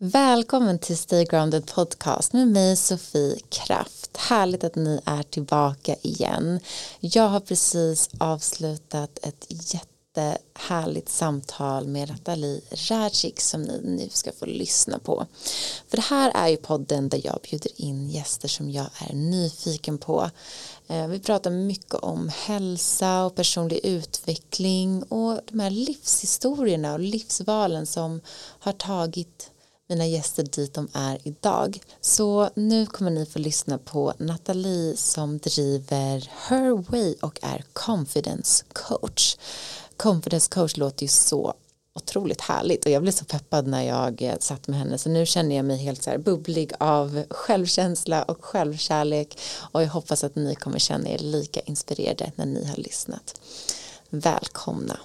Välkommen till Stay Grounded Podcast med mig Sofie Kraft. Härligt att ni är tillbaka igen. Jag har precis avslutat ett jättehärligt samtal med Ratali Rajic som ni nu ska få lyssna på. För det här är ju podden där jag bjuder in gäster som jag är nyfiken på. Eh, vi pratar mycket om hälsa och personlig utveckling och de här livshistorierna och livsvalen som har tagit mina gäster dit de är idag. Så nu kommer ni få lyssna på Nathalie som driver Her Way och är confidence coach. Confidence coach låter ju så otroligt härligt och jag blev så peppad när jag eh, satt med henne så nu känner jag mig helt så här bubblig av självkänsla och självkärlek och jag hoppas att ni kommer känna er lika inspirerade när ni har lyssnat. Välkomna!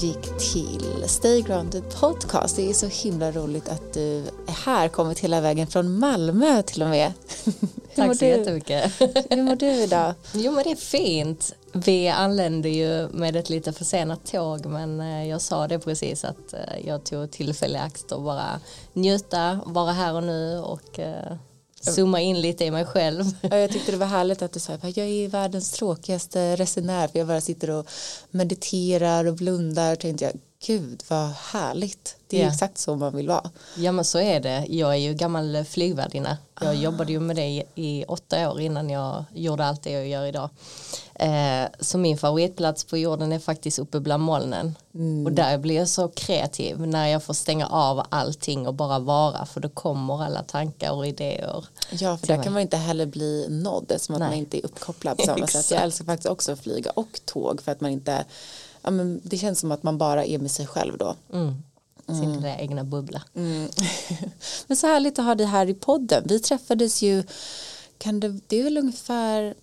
Gick till Stay Grounded Podcast. Det är så himla roligt att du är här, kommit hela vägen från Malmö till och med. Tack så jättemycket. Hur mår du idag? Jo men det är fint. Vi anlände ju med ett lite försenat tåg men eh, jag sa det precis att eh, jag tog tillfälle i akt och bara njuta, vara här och nu och eh, zooma in lite i mig själv. Ja, jag tyckte det var härligt att du sa att jag är världens tråkigaste resenär för jag bara sitter och mediterar och blundar och tänkte jag gud vad härligt. Det är ja. exakt så man vill vara. Ja men så är det. Jag är ju gammal flygvärdinna. Jag ah. jobbade ju med det i, i, åtta år innan jag gjorde allt det jag gör idag. Eh, så min favoritplats på jorden är faktiskt uppe bland molnen. Mm. och där blir jag så kreativ när jag får stänga av allting och bara vara för då kommer alla tankar och idéer. Ja för där kan man inte heller bli nådd som att man inte är uppkopplad på samma sätt. Jag älskar faktiskt också att flyga och tåg för att man inte ja, men det känns som att man bara är med sig själv då. Mm. Sin mm. egna bubbla. Mm. men så härligt att ha dig här i podden. Vi träffades ju, kan det, det är väl ungefär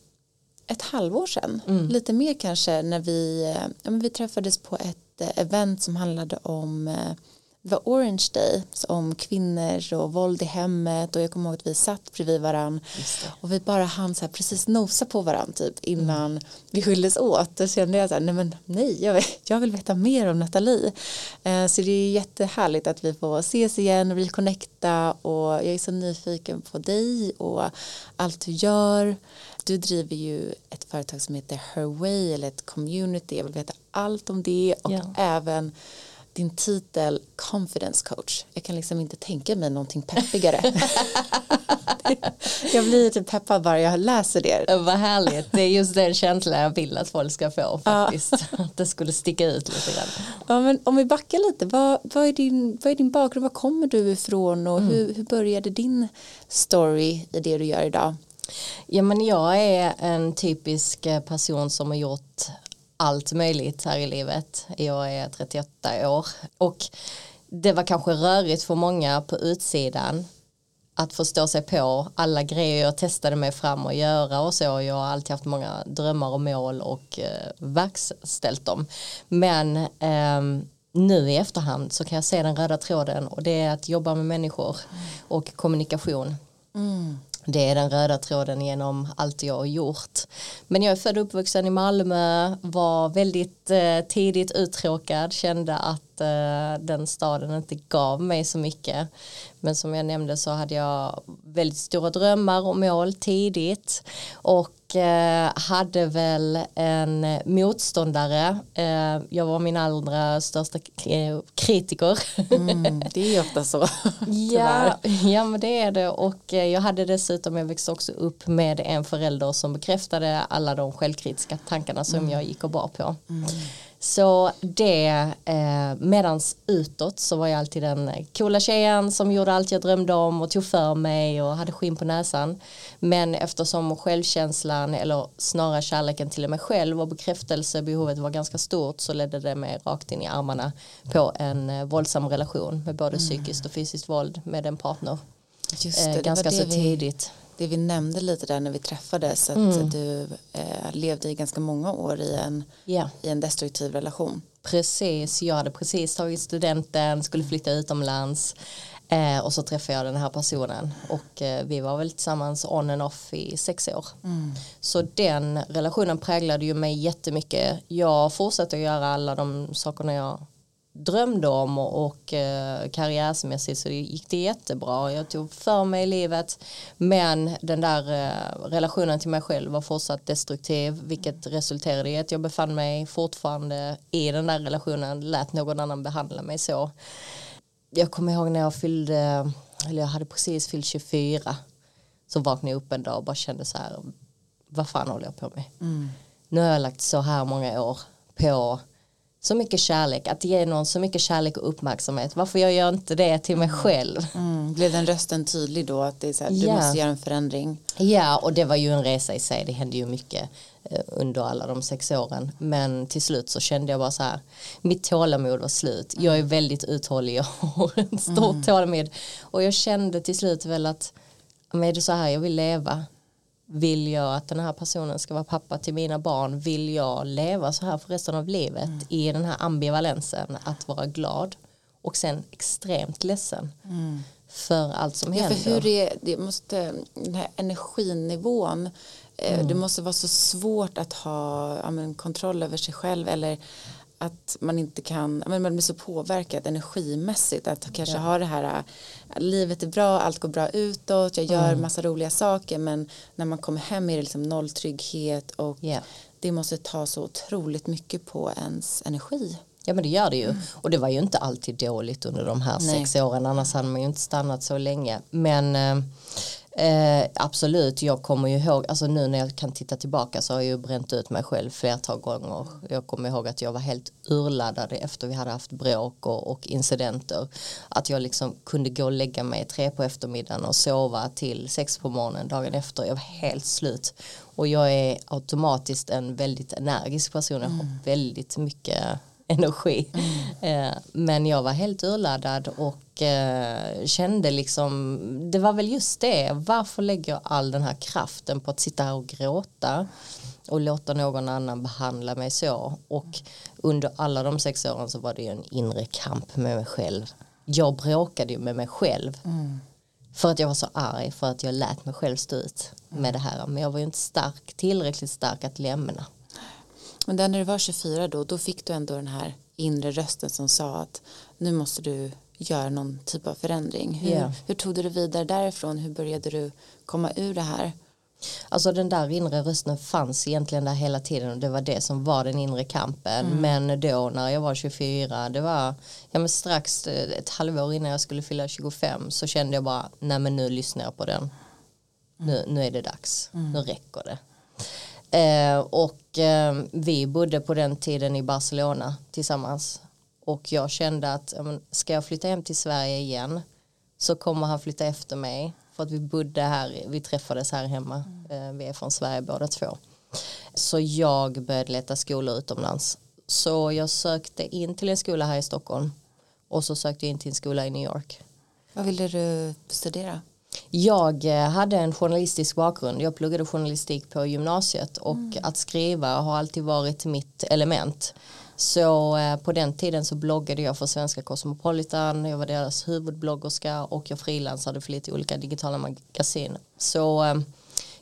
ett halvår sedan, mm. lite mer kanske, när vi, ja, men vi träffades på ett eh, event som handlade om det var Orange Day om kvinnor och våld i hemmet och jag kommer ihåg att vi satt bredvid varann. Och vi bara hann så precis nosa på varann typ innan mm. vi skildes åt. Och kände jag så här nej men nej jag vill, jag vill veta mer om Nathalie. Eh, så det är jättehärligt att vi får ses igen och reconnecta och jag är så nyfiken på dig och allt du gör. Du driver ju ett företag som heter Herway eller ett community. Jag vill veta allt om det och ja. även din titel confidence coach. Jag kan liksom inte tänka mig någonting peppigare. jag blir typ peppad bara jag läser det. Vad härligt, det är just den känslan jag vill att folk ska få faktiskt. att det skulle sticka ut lite grann. Ja, men om vi backar lite, vad, vad, är, din, vad är din bakgrund, var kommer du ifrån och mm. hur, hur började din story i det du gör idag? Ja men jag är en typisk person som har gjort allt möjligt här i livet. Jag är 38 år och det var kanske rörigt för många på utsidan att förstå sig på alla grejer jag testade mig fram och göra och så. Jag har alltid haft många drömmar och mål och eh, verkställt dem. Men eh, nu i efterhand så kan jag se den röda tråden och det är att jobba med människor och kommunikation. Mm. Det är den röda tråden genom allt jag har gjort. Men jag är född och uppvuxen i Malmö, var väldigt eh, tidigt uttråkad, kände att eh, den staden inte gav mig så mycket. Men som jag nämnde så hade jag väldigt stora drömmar och mål tidigt och Eh, hade väl en motståndare. Eh, jag var min allra största eh, kritiker. Mm, det är ofta så. ja, ja, men det är det. Och jag hade dessutom, jag växte också upp med en förälder som bekräftade alla de självkritiska tankarna som mm. jag gick och bar på. Mm. Så det, eh, medans utåt så var jag alltid den coola tjejen som gjorde allt jag drömde om och tog för mig och hade skinn på näsan. Men eftersom självkänslan eller snarare kärleken till mig själv och bekräftelsebehovet var ganska stort så ledde det mig rakt in i armarna på en eh, våldsam relation med både mm. psykiskt och fysiskt våld med en partner. Just det, eh, ganska det så vi... tidigt det vi nämnde lite där när vi träffades att mm. du eh, levde i ganska många år i en, yeah. i en destruktiv relation. Precis, jag hade precis tagit studenten, skulle flytta utomlands eh, och så träffade jag den här personen och eh, vi var väl tillsammans on and off i sex år. Mm. Så den relationen präglade ju mig jättemycket. Jag fortsatte att göra alla de sakerna jag drömde om och, och eh, karriärsmässigt så gick det jättebra. Jag tog för mig i livet men den där eh, relationen till mig själv var fortsatt destruktiv vilket resulterade i att jag befann mig fortfarande i den där relationen, lät någon annan behandla mig så. Jag kommer ihåg när jag fyllde, eller jag hade precis fyllt 24 så vaknade jag upp en dag och bara kände så här vad fan håller jag på med? Mm. Nu har jag lagt så här många år på så mycket kärlek, att ge någon så mycket kärlek och uppmärksamhet. Varför jag gör inte det till mig mm. själv? Mm. Blev den rösten tydlig då att det är så här, du yeah. måste göra en förändring? Ja, och det var ju en resa i sig. Det hände ju mycket eh, under alla de sex åren. Men till slut så kände jag bara så här, mitt tålamod var slut. Jag är väldigt uthållig och har ett stort mm. tålamod. Och jag kände till slut väl att, men är det så här jag vill leva? Vill jag att den här personen ska vara pappa till mina barn vill jag leva så här för resten av livet mm. i den här ambivalensen att vara glad och sen extremt ledsen mm. för allt som ja, händer. För hur är, det måste, den här energinivån eh, mm. det måste vara så svårt att ha ja, men, kontroll över sig själv eller att man inte kan, men man blir så påverkad energimässigt att kanske ja. ha det här livet är bra, allt går bra utåt, jag gör mm. massa roliga saker men när man kommer hem är det liksom noll trygghet och yeah. det måste ta så otroligt mycket på ens energi. Ja men det gör det ju mm. och det var ju inte alltid dåligt under de här Nej. sex åren annars hade man ju inte stannat så länge men eh, absolut, jag kommer ju ihåg, alltså nu när jag kan titta tillbaka så har jag ju bränt ut mig själv flertal gånger. Jag kommer ihåg att jag var helt urladdad efter vi hade haft bråk och, och incidenter. Att jag liksom kunde gå och lägga mig tre på eftermiddagen och sova till sex på morgonen dagen efter. Jag var helt slut. Och jag är automatiskt en väldigt energisk person. Jag har mm. väldigt mycket energi. Mm. Men jag var helt urladdad och eh, kände liksom, det var väl just det, varför lägger jag all den här kraften på att sitta här och gråta och låta någon annan behandla mig så och under alla de sex åren så var det ju en inre kamp med mig själv. Jag bråkade ju med mig själv. Mm. För att jag var så arg för att jag lät mig själv stå ut med det här. Men jag var ju inte stark, tillräckligt stark att lämna. Men där när du var 24 då, då fick du ändå den här inre rösten som sa att nu måste du göra någon typ av förändring. Hur, yeah. hur tog du det vidare därifrån? Hur började du komma ur det här? Alltså den där inre rösten fanns egentligen där hela tiden och det var det som var den inre kampen. Mm. Men då när jag var 24, det var ja, men strax eh, ett halvår innan jag skulle fylla 25 så kände jag bara, nej men nu lyssnar jag på den. Mm. Nu, nu är det dags, mm. nu räcker det. Eh, och eh, vi bodde på den tiden i Barcelona tillsammans. Och jag kände att ska jag flytta hem till Sverige igen så kommer han flytta efter mig. För att vi bodde här, vi träffades här hemma. Mm. vi är från Sverige båda två. Så jag började leta skolor utomlands. Så jag sökte in till en skola här i Stockholm. Och så sökte jag in till en skola i New York. Vad ville du studera? Jag eh, hade en journalistisk bakgrund. Jag pluggade journalistik på gymnasiet och mm. att skriva har alltid varit mitt element. Så eh, på den tiden så bloggade jag för Svenska Cosmopolitan, jag var deras huvudbloggerska och jag frilansade för lite olika digitala magasin. Så eh,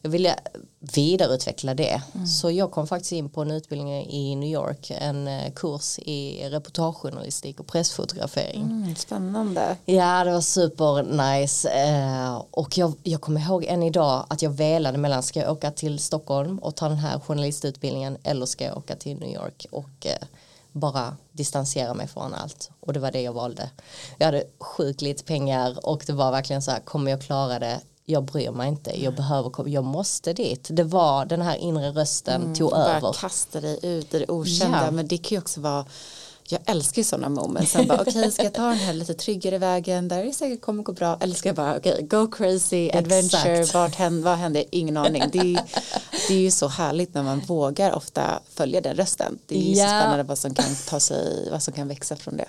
jag ville vidareutveckla det. Mm. Så jag kom faktiskt in på en utbildning i New York, en eh, kurs i reportagejournalistik och pressfotografering. Mm, spännande. Ja, det var super nice. Eh, och jag, jag kommer ihåg än idag att jag velade mellan ska jag åka till Stockholm och ta den här journalistutbildningen eller ska jag åka till New York och eh, bara distansera mig från allt och det var det jag valde. Jag hade sjukt lite pengar och det var verkligen så här kommer jag klara det jag bryr mig inte, jag behöver jag måste dit. Det var den här inre rösten Mm, tog bara över. kasta dig ut i det okända. Ja. Men det kan ju också vara jag älskar ju sådana moments. Okej ska jag ta den här lite tryggare vägen där det säkert kommer gå bra. Eller ska jag bara okej go crazy adventure. Exakt. Vart händer, vad händer? Ingen aning. Det är, det är ju så härligt när man vågar ofta följa den rösten. Det är ju så Ja. spännande vad som kan ta sig, vad som kan växa från det.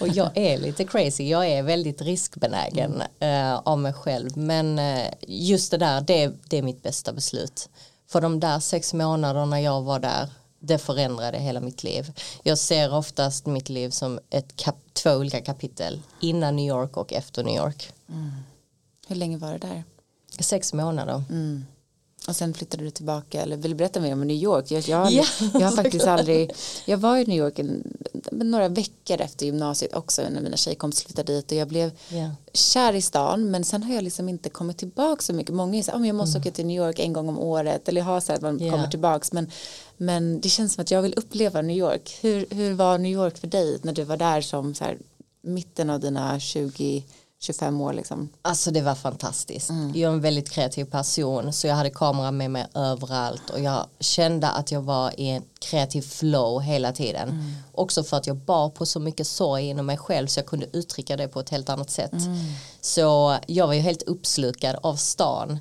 Och jag är lite crazy, jag är väldigt riskbenägen eh, av mig själv. Men eh, just det där, det, det är mitt bästa beslut. För de där sex månaderna jag var där, det förändrade hela mitt liv. Jag ser oftast mitt liv som ett kap- två olika kapitel. Innan New York och efter New York. Hur länge var det där? Sex månader. Och sen flyttade du tillbaka, eller vill du berätta mer om New York? Jag, jag, Ja, jag har faktiskt aldrig, jag var i New York en, några veckor efter gymnasiet också när mina tjejkompisar flyttade dit och jag blev Ja. kär i stan men sen har jag liksom inte kommit tillbaka så mycket. Många här, "Ah, men jag måste åka till New York en gång om året eller jag har så att man Ja. kommer tillbaka men, men det känns som att jag vill uppleva New York. Hur, hur var New York för dig när du var där som så här, mitten av dina 20 25 år liksom. Alltså det var fantastiskt. Jag är en väldigt kreativ person så jag hade kamera med mig överallt och jag kände att jag var i en kreativ flow hela tiden. Också för att jag bar på så mycket sorg inom mig själv så jag kunde uttrycka det på ett helt annat sätt. Så jag var ju helt uppslukad av stan.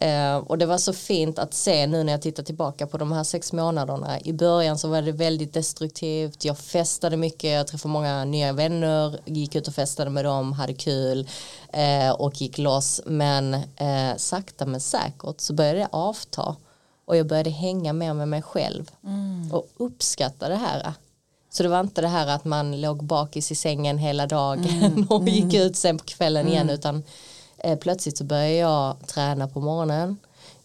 Eh, och det var så fint att se nu när jag tittar tillbaka på de här sex månaderna. I början så var det väldigt destruktivt. Jag festade mycket, jag träffade många nya vänner, gick ut och festade med dem, hade kul eh, och gick loss. Men eh, sakta men säkert så började det avta. Och jag började hänga mer med mig själv och uppskatta det här. Så det var inte det här att man låg bakis i sängen hela dagen och gick ut sen på kvällen igen utan plötsligt så började jag träna på morgonen.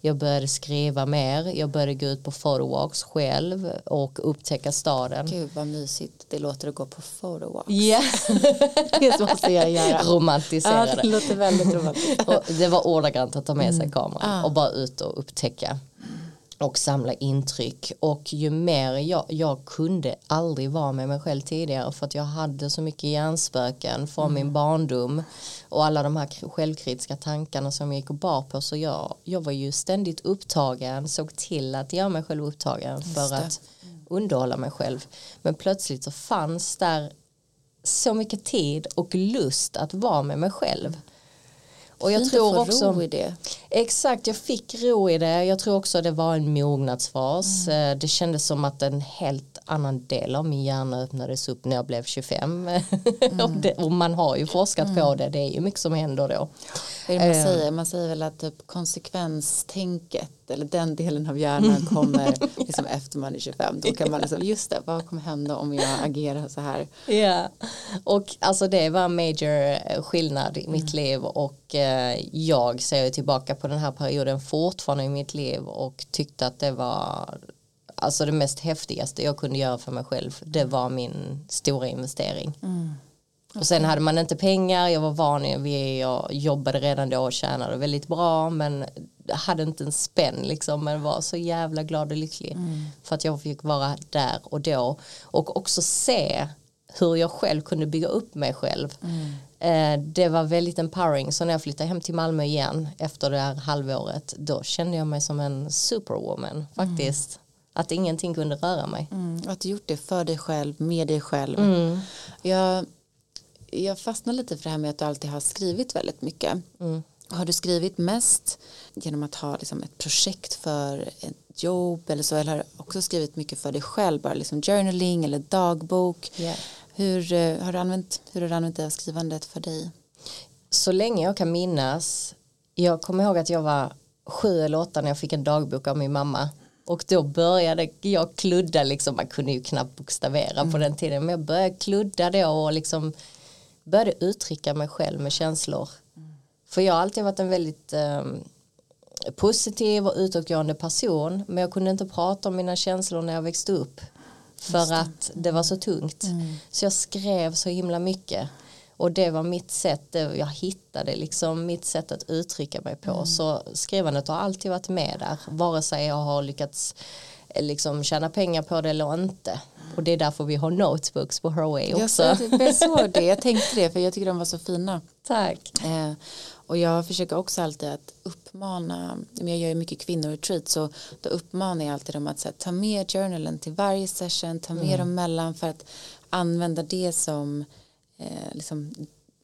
Jag började skriva mer, jag började gå ut på photowalks själv och upptäcka staden. Gud vad mysigt det låter att gå på photowalk. Ja, Det måste jag göra. Ja, romantisera det det. låter väldigt romantiskt. Det var ordagrant att ta med sig kameran Ah. och bara ut och upptäcka och samla intryck. Och ju mer jag, jag kunde aldrig vara med mig själv tidigare för att jag hade så mycket hjärnspöken från min barndom. Och alla de här självkritiska tankarna som jag gick och bar på så jag, jag var ju ständigt upptagen såg till att göra mig själv upptagen för att underhålla mig själv. Men plötsligt så fanns där så mycket tid och lust att vara med mig själv och jag Fint tror att få också ro i det. Exakt, jag fick ro i det. Jag tror också det var en mognadsfas. Mm. Eh, Det kändes som att en helt annan del av min hjärna öppnades upp när jag blev 25. Mm. och, man har ju forskat på det. Det är ju mycket som händer då. Vad är det man Eh. säger? Man säger väl att typ konsekvenstänket eller den delen av hjärnan kommer liksom efter man är 25. Då kan man liksom, just det, vad kommer hända om jag agerar så här? Ja, och alltså det var en major eh, skillnad i Mm. mitt liv och eh, jag ser tillbaka på den här perioden fortfarande i mitt liv och tyckte att det var alltså det mest häftigaste jag kunde göra för mig själv det var min stora investering. Mm. Och sen hade man inte pengar, jag var van vid, jag jobbade redan då och tjänade väldigt bra men hade inte en spänn liksom men var så jävla glad och lycklig för att jag fick vara där och då och också se hur jag själv kunde bygga upp mig själv. Eh, det var väldigt empowering så när jag flyttade hem till Malmö igen efter det här halvåret då kände jag mig som en superwoman faktiskt. Att ingenting kunde röra mig. Mm, och att du gjort det för dig själv, med dig själv. Mm. Jag, jag fastnar lite för det här med att du alltid har skrivit väldigt mycket. Mm. Har du skrivit mest genom att ha liksom ett projekt för ett jobb eller så eller har du också skrivit mycket för dig själv, bara liksom journaling eller dagbok? Ja. Hur, eh, har du använt, hur har du använt det här skrivandet för dig? så länge jag kan minnas jag kommer ihåg att jag var sju eller åtta när jag fick en dagbok av min mamma och då började jag kludda liksom, man kunde ju knappt bokstavera på den tiden men jag började kludda då och liksom började uttrycka mig själv med känslor. För jag har alltid varit en väldigt ehm, positiv och utåtgående person men jag kunde inte prata om mina känslor när jag växte upp för att det var så tungt. Så jag skrev så himla mycket och det var mitt sätt, jag hittade liksom mitt sätt att uttrycka mig på så skrivandet har alltid varit med där vare sig jag har lyckats eh, liksom tjäna pengar på det eller inte Och det är därför vi har notebooks på Herway också. Jag såg det, jag tänkte det för jag tycker de var så fina. Tack. Eh, och jag försöker också alltid att uppmana, jag gör ju mycket kvinnoretreat så då uppmanar jag alltid dem att här, ta med journalen till varje session, ta med mm. dem mellan för att använda det som eh, liksom,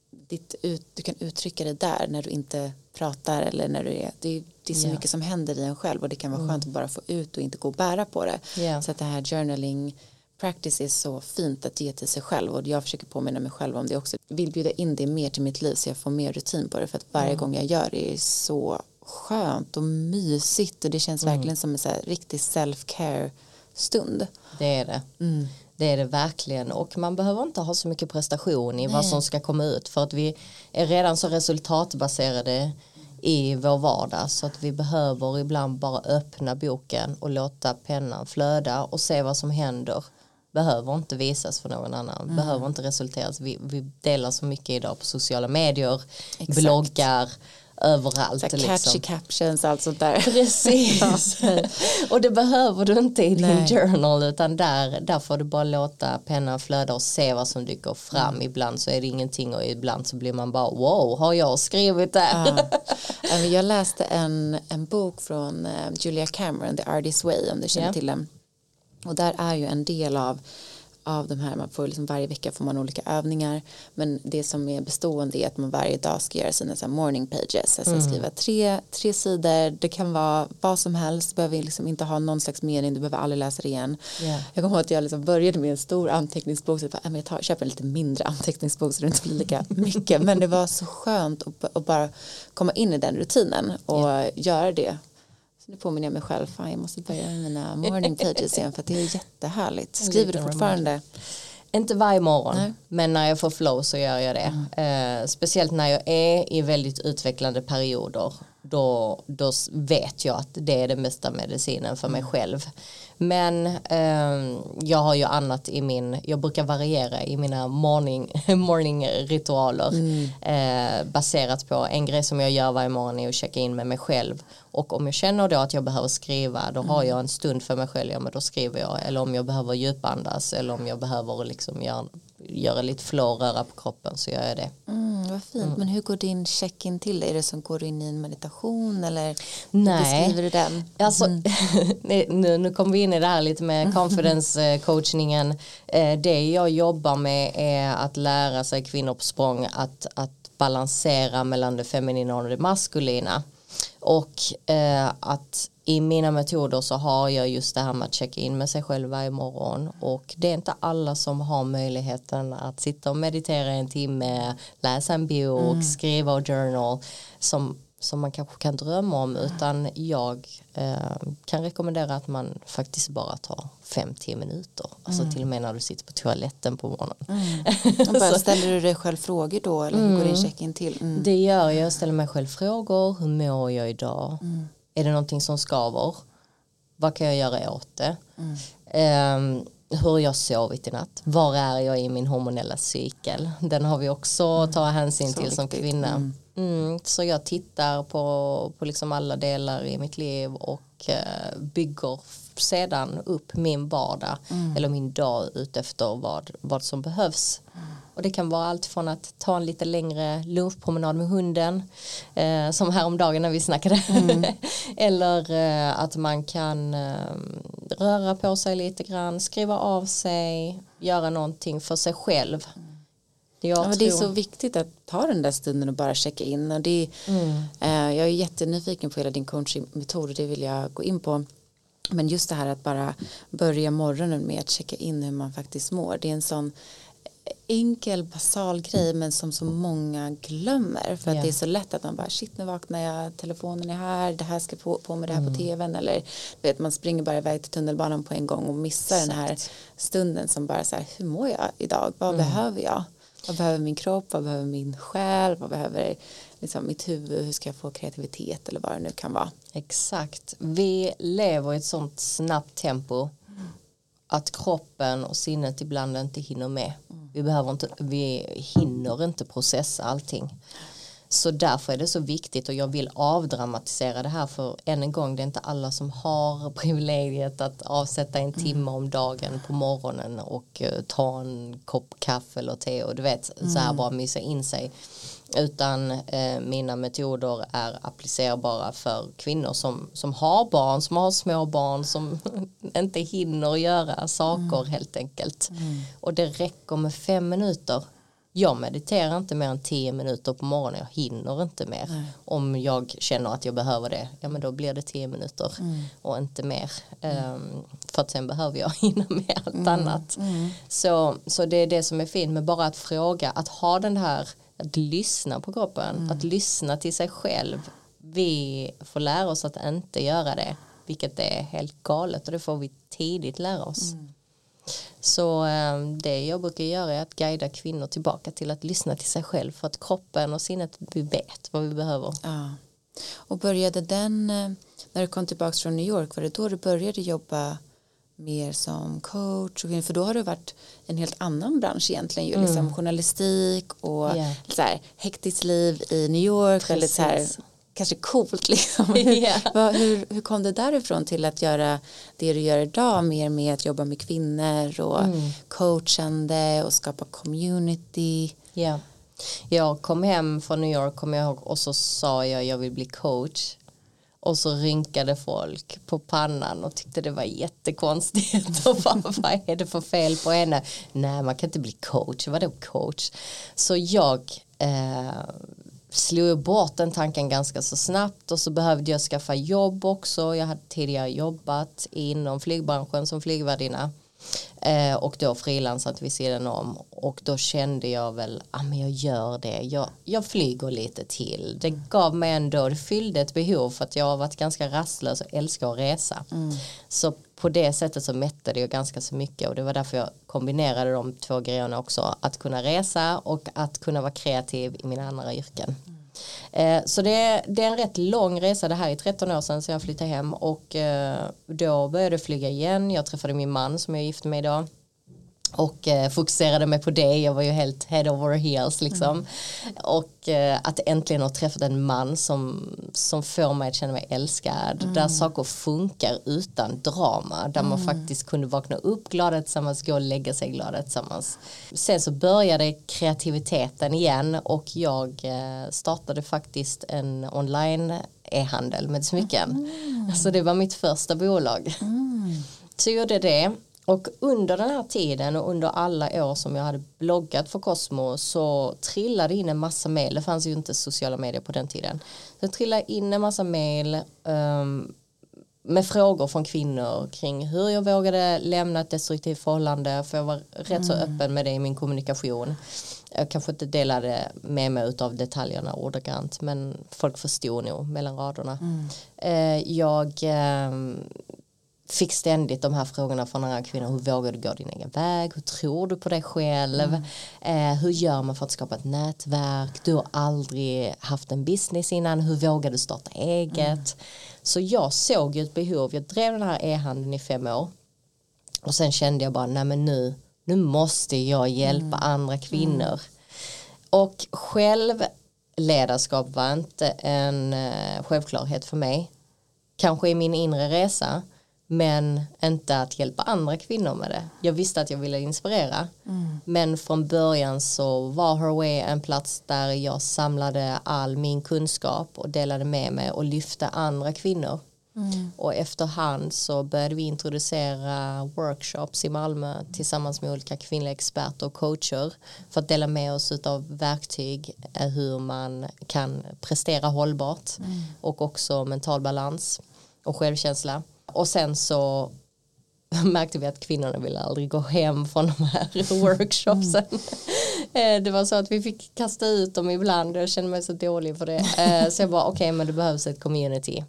ditt ut, du kan uttrycka det där när du inte pratar eller när du är, det det är så yeah. mycket som händer i en själv och det kan vara mm. skönt att bara få ut och inte gå och bära på det. Yeah. Så att det här journaling practice är så fint att ge till sig själv och jag försöker påminna mig själv om det också. Vill bjuda in det mer till mitt liv så jag får mer rutin på det för att varje mm. gång jag gör det är så skönt och mysigt och det känns mm. verkligen som en så här riktig self-care stund. Det är det. Det är det verkligen och man behöver inte ha så mycket prestation i Nej. vad som ska komma ut för att vi är redan så resultatbaserade i vår vardag så att vi behöver ibland bara öppna boken och låta pennan flöda och se vad som händer behöver inte visas för någon annan, mm. behöver inte resulteras. Vi, vi delar så mycket idag på sociala medier, Exakt. bloggar, överallt. Så catchy liksom. captions, allt sånt där. Precis. och det behöver du inte i din journal utan där, där får du bara låta pennan flöda och se vad som dyker fram. Mm. Ibland så är det ingenting och ibland så blir man bara wow, har jag skrivit det? Ja. jag läste en, en bok från eh, Julia Cameron, The Artist Way, om du känner yeah. till den. Och där är ju en del av av de här, man får liksom varje vecka får man olika övningar men det som är bestående är att man varje dag ska göra sina så morning pages, alltså mm. skriva tre, tre sidor, det kan vara vad som helst, du behöver liksom inte ha någon slags mening, du behöver aldrig läsa det igen. Yeah. Jag kommer ihåg att jag liksom började med en stor anteckningsbok, så jag, jag tar, köper en lite mindre anteckningsbok så det inte blir lika mycket, men det var så skönt att, att bara komma in i den rutinen och yeah. göra det så nu påminner jag mig själv, fan jag måste börja med mina morning pages igen för att det är jättehärligt. Skriver du fortfarande? Inte varje morgon, Nej. men när jag får flow så gör jag det. Mm. Eh, speciellt när jag är i väldigt utvecklande perioder. Då, då vet jag att det är den bästa medicinen för mig mm. själv. Men eh, jag har ju annat i min, jag brukar variera i mina morning, morning ritualer mm. eh, baserat på en grej som jag gör varje morgon är att checka in med mig själv och om jag känner då att jag behöver skriva då mm. har jag en stund för mig själv, ja men då skriver jag eller om jag behöver djupandas eller om jag behöver liksom göra, göra lite flow, röra på kroppen så gör jag det. Mm, vad fint, mm. men hur går din check-in till? Är det som går in i en meditation eller Nej. beskriver du den? Alltså, mm. nu, nu kommer vi in i det här lite med confidence coachningen. Eh, det jag jobbar med är att lära sig kvinnor på språng att, att balansera mellan det feminina och det maskulina. Och eh, att i mina metoder så har jag just det här med att checka in med sig själv varje morgon och det är inte alla som har möjligheten att sitta och meditera en timme, läsa en bok, mm. skriva och journal som som man kanske kan drömma om utan jag eh, kan rekommendera att man faktiskt bara tar 5-10 minuter alltså mm. till och med när du sitter på toaletten på morgonen mm. bara, ställer du dig själv frågor då eller hur går din mm. check-in till? Mm. det gör jag, jag ställer mig själv frågor hur mår jag idag mm. Är det någonting som skaver? Vad kan jag göra åt det? Um, hur har jag sovit i natt? Var är jag i min hormonella cykel? Den har vi också att ta hänsyn till som kvinna. Mm, så jag tittar på, på liksom alla delar i mitt liv och eh, bygger sedan upp min vardag mm. eller min dag utefter vad, vad som behövs. Och det kan vara allt från att ta en lite längre lunchpromenad med hunden eh, som häromdagen när vi snackade mm. eller eh, att man kan eh, röra på sig lite grann, skriva av sig, göra någonting för sig själv. Mm jag ja, Det är så viktigt att ta den där stunden och bara checka in. Och det mm. eh, jag är jättenyfiken på hela din coachingmetod och det vill jag gå in på. Men just det här att bara börja morgonen med att checka in hur man faktiskt mår. Det är en sån enkel basal grej men som så många glömmer för att yeah. det är så lätt att man bara shit nu vaknar jag telefonen är här det här ska på, på med det här mm. på tvn eller vet man springer bara iväg till tunnelbanan på en gång och missar Exakt. den här stunden som bara så här hur mår jag idag vad mm. behöver jag vad behöver min kropp, vad behöver min själ, vad behöver liksom, mitt huvud, hur ska jag få kreativitet eller vad det nu kan vara. Exakt, vi lever i ett sånt snabbt tempo att kroppen och sinnet ibland inte hinner med. Mm. Vi, behöver inte, vi hinner inte processa allting. Så därför är det så viktigt och jag vill avdramatisera det här för än en gång det är inte alla som har privilegiet att avsätta en timme om dagen på morgonen och uh, ta en kopp kaffe eller te och du vet mm. så här bara mysa in sig utan eh, mina metoder är applicerbara för kvinnor som, som har barn, som har små barn som inte hinner göra saker mm. helt enkelt. Mm. Och det räcker med fem minuter. Jag mediterar inte mer än tio minuter på morgonen, jag hinner inte mer. Nej. Om jag känner att jag behöver det, ja men då blir det tio minuter mm. och inte mer. Um, för att sen behöver jag hinna med allt mm. annat. Mm. Så, så det är det som är fint med bara att fråga, att ha den här att lyssna på kroppen, mm. att lyssna till sig själv. Vi får lära oss att inte göra det, vilket är helt galet och det får vi tidigt lära oss. Mm. Så ehm, det jag brukar göra är att guida kvinnor tillbaka till att lyssna till sig själv för att kroppen och sinnet, vi vet vad vi behöver. Ja. Och började den, eh, när du kom tillbaka från New York, var det då du började jobba mer som coach för då har det varit en helt annan bransch egentligen ju mm. liksom journalistik och yeah. så här, hektiskt liv i New York väldigt så här kanske coolt liksom yeah. hur, hur kom det därifrån till att göra det du gör idag mer med att jobba med kvinnor och mm. coachande och skapa community yeah. jag kom hem från New York kom jag ihåg och så sa jag jag vill bli coach och så rynkade folk på pannan och tyckte det var jättekonstigt. Och bara, vad är det för fel på henne? Nej man kan inte bli coach, vadå coach? Så jag eh, slog bort den tanken ganska så snabbt. Och så behövde jag skaffa jobb också. Jag hade tidigare jobbat inom flygbranschen som flygvärdinna. Eh, och då frilansat vid sidan om. Och då kände jag väl ah, men jag gör det. Jag, jag flyger lite till. Det gav mig ändå det fyllde ett behov för att jag har varit ganska rastlös och älskar att resa. Mm. så på det sättet så mättade jag ganska så mycket och det var därför jag kombinerade de två grejerna också. Att kunna resa och att kunna vara kreativ i mina andra yrken. Eh, så det är, det är en rätt lång resa, det här är 13 år sedan så jag flyttade hem och eh, då började jag flyga igen, jag träffade min man som jag är gift med idag och eh, fokuserade mig på det, jag var ju helt head over heels liksom mm. och eh, att äntligen ha träffat en man som, som får mig att känna mig älskad mm. där saker funkar utan drama där mm. man faktiskt kunde vakna upp glada tillsammans, gå och lägga sig glada tillsammans sen så började kreativiteten igen och jag eh, startade faktiskt en online e-handel med smycken mm. så det var mitt första bolag mm. så gjorde det och under den här tiden och under alla år som jag hade bloggat för Cosmo så trillade in en massa mail. Det fanns ju inte sociala medier på den tiden. Det trillade in en massa mail um, med frågor från kvinnor kring hur jag vågade lämna ett destruktivt förhållande för jag var rätt mm. så öppen med det i min kommunikation. Jag kanske inte delade med mig av detaljerna ordagrant men folk förstod nog mellan raderna. Mm. Uh, jag um, fick ständigt de här frågorna från andra kvinnor. Hur vågar du gå din egen väg? Hur tror du på dig själv? Mm. Eh, hur gör man för att skapa ett nätverk? Du har aldrig haft en business innan. Hur vågar du starta eget? Mm. Så jag såg ju ett behov. Jag drev den här e-handeln i fem år. Och sen kände jag bara, nej men nu, nu måste jag hjälpa mm. andra kvinnor. Mm. Och självledarskap var inte en uh, självklarhet för mig. Kanske i min inre resa men inte att hjälpa andra kvinnor med det. Jag visste att jag ville inspirera mm. men från början så var Herway en plats där jag samlade all min kunskap och delade med mig och lyfte andra kvinnor. Mm. Och efterhand så började vi introducera workshops i Malmö tillsammans med olika kvinnliga experter och coacher för att dela med oss av verktyg eh, hur man kan prestera hållbart mm. och också mental balans och självkänsla och sen så märkte vi att kvinnorna ville aldrig gå hem från de här workshopsen. Mm. det var så att vi fick kasta ut dem ibland och jag kände mig så dålig för det. Eh, så jag bara okej okay, men det behövs ett community.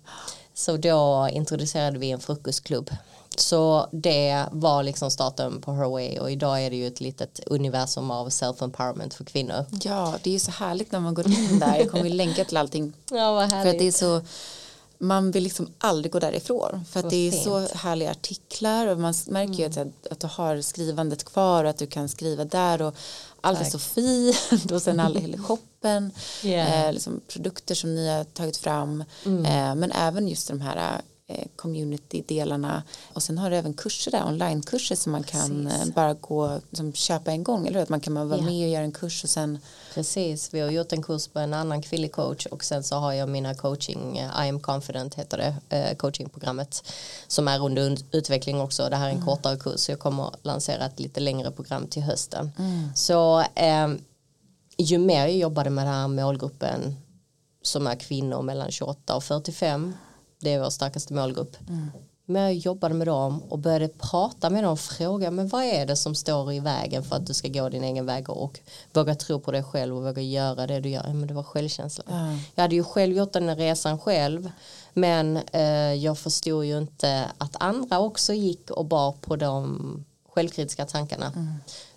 Så då introducerade vi en frukostklubb. Så det var liksom starten på Her Way och idag är det ju ett litet universum av self-empowerment för kvinnor. Ja, det är ju så härligt när man går in där. Jag kommer ju länka till allting. Ja, vad härligt. För att det är så man vill liksom aldrig gå därifrån för att det är fint. så härliga artiklar och man märker ju Mm. att, att du har skrivandet kvar och att du kan skriva där och allt är så fint och sen all hela shoppen Yeah. eh, liksom produkter som ni har tagit fram Mm. eh, men även just de här community-delarna och sen har du även kurser där, onlinekurser som man kan Precis. eh, bara gå som köpa en gång eller hur? Att man kan vara Ja. med och göra en kurs och sen Precis, vi har gjort en kurs på en annan kvinnlig coach och sen så har jag mina coaching, eh, I am confident heter det, eh, coachingprogrammet som är under un- utveckling också. Det här är en kortare kurs så jag kommer lansera ett lite längre program till hösten. Så eh, ju mer jag jobbade med den här målgruppen som är kvinnor mellan 28 och 45, det är vår starkaste målgrupp. Men jag jobbade med dem och började prata med dem och fråga men vad är det som står i vägen för att du ska gå din egen väg och våga tro på dig själv och våga göra det du gör. Ja, men det var självkänsla. Ja. Jag hade ju själv gjort den resan själv men eh, jag förstod ju inte att andra också gick och bar på de självkritiska tankarna.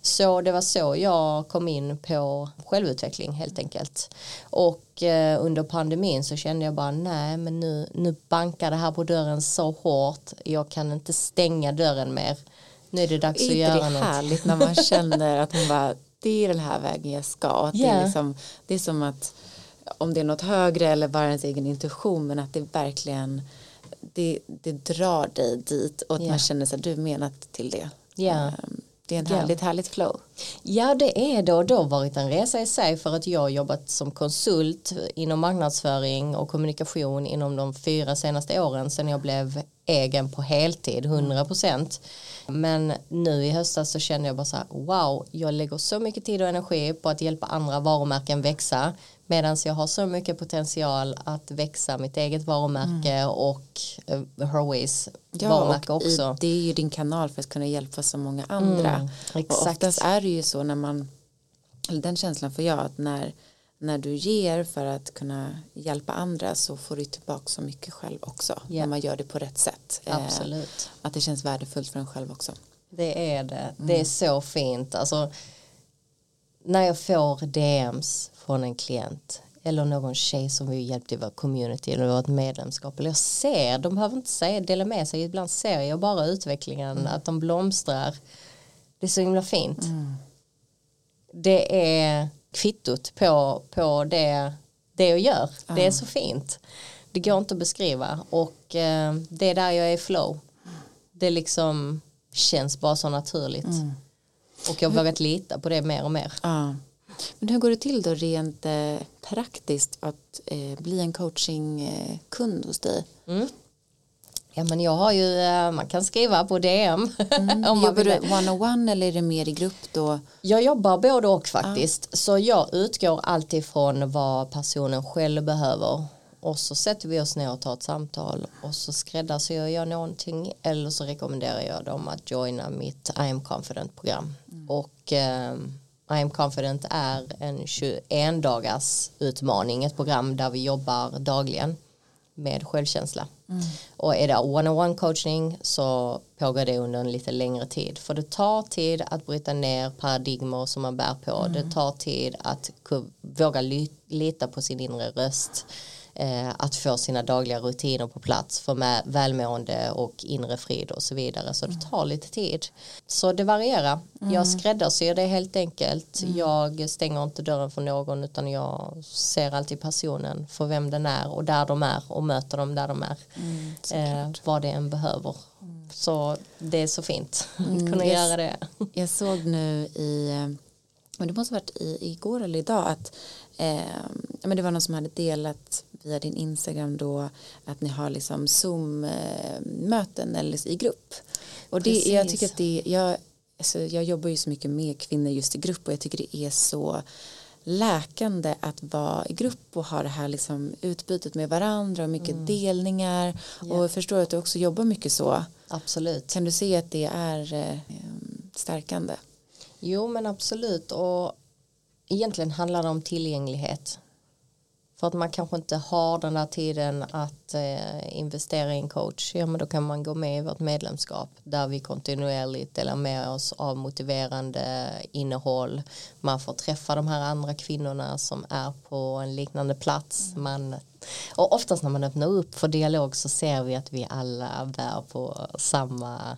Så det var så jag kom in på självutveckling helt enkelt. Och eh, under pandemin så kände jag bara nej men nu, nu bankar det här på dörren så hårt. Jag kan inte stänga dörren mer. Nu är det dags är att göra det något. härligt när man känner att man bara det är den här vägen jag ska att det, Ja. är liksom, det är som att om det är något högre eller bara ens egen intuition men att det verkligen det, det drar dig dit och att Ja. man känner sig du är menat till det. Ehm, det är en härligt härligt flow Ja det är det. Och det har varit en resa i sig för att jag har jobbat som konsult inom marknadsföring och kommunikation inom de fyra senaste åren sedan jag blev egen på heltid 100% men nu i höstas så kände jag bara så här wow jag lägger så mycket tid och energi på att hjälpa andra varumärken växa medan jag har så mycket potential att växa mitt eget varumärke och uh, Herways varumärke och i, också det är ju din kanal för att kunna hjälpa så många andra. Mm, och exakt. oftast är det ju så när man den känslan får jag att när när du ger för att kunna hjälpa andra så får du tillbaka så mycket själv också Ja. när man gör det på rätt sätt Eh, absolut att det känns värdefullt för en själv också Det är det. Det är så fint. Alltså, när jag får DMs från en klient eller någon tjej som vi hjälpt i vår community eller vårt medlemskap eller jag ser, de behöver inte säga, dela med sig, ibland ser jag bara utvecklingen, att de blomstrar. Det är så himla fint. Det är kvittot på, på det, det jag gör. Det är så fint. Det går inte att beskriva och eh, det är där jag är i flow. Det liksom känns bara så naturligt. Och jag har vågat lita på det mer och mer. Ja. Men hur går det till då rent eh, praktiskt att eh, bli en coachingkund hos dig? Ja men jag har ju, eh, man kan skriva på DM. om man Jobbar du one-on-one eller är det mer i grupp då? Jag jobbar både och faktiskt. Så jag utgår alltid från vad personen själv behöver. Och så sätter vi oss ner och tar ett samtal och så skräddarsyr jag någonting eller så rekommenderar jag dem att joina mitt I am confident program. Och eh, I am confident är en 21 dagars utmaning, ett program där vi jobbar dagligen med självkänsla. Och är det one-on-one coaching så pågår det under en lite längre tid. För det tar tid att bryta ner paradigmer som man bär på. Det tar tid att våga lita på sin inre röst. Eh, att få sina dagliga rutiner på plats för med välmående och inre frid och så vidare. Så det tar lite tid. Så det varierar. Jag skräddarsyr det helt enkelt. Jag stänger inte dörren för någon utan jag ser alltid personen för vem den är och där de är och möter dem där de är. eh, vad det än behöver. Så det är så fint att kunna yes. göra det. Jag såg nu i, eh, men det måste ha varit i, igår eller idag att eh, men det var någon som hade delat via din Instagram då att ni har liksom Zoom-möten eller i grupp. Och det, jag tycker att det, jag, alltså, jag jobbar ju så mycket med kvinnor just i grupp och jag tycker det är så läkande att vara i grupp och ha det här liksom utbytet med varandra och mycket delningar och jag förstår att du också jobbar mycket så. Absolut. Kan du se att det är eh, stärkande? Jo men absolut och egentligen handlar det om tillgänglighet. För att man kanske inte har den där tiden att eh, investera i en coach. Ja men då kan man gå med i vårt medlemskap där vi kontinuerligt delar med oss av motiverande innehåll. Man får träffa de här andra kvinnorna som är på en liknande plats. Man, Och oftast när man öppnar upp för dialog så ser vi att vi alla bär på samma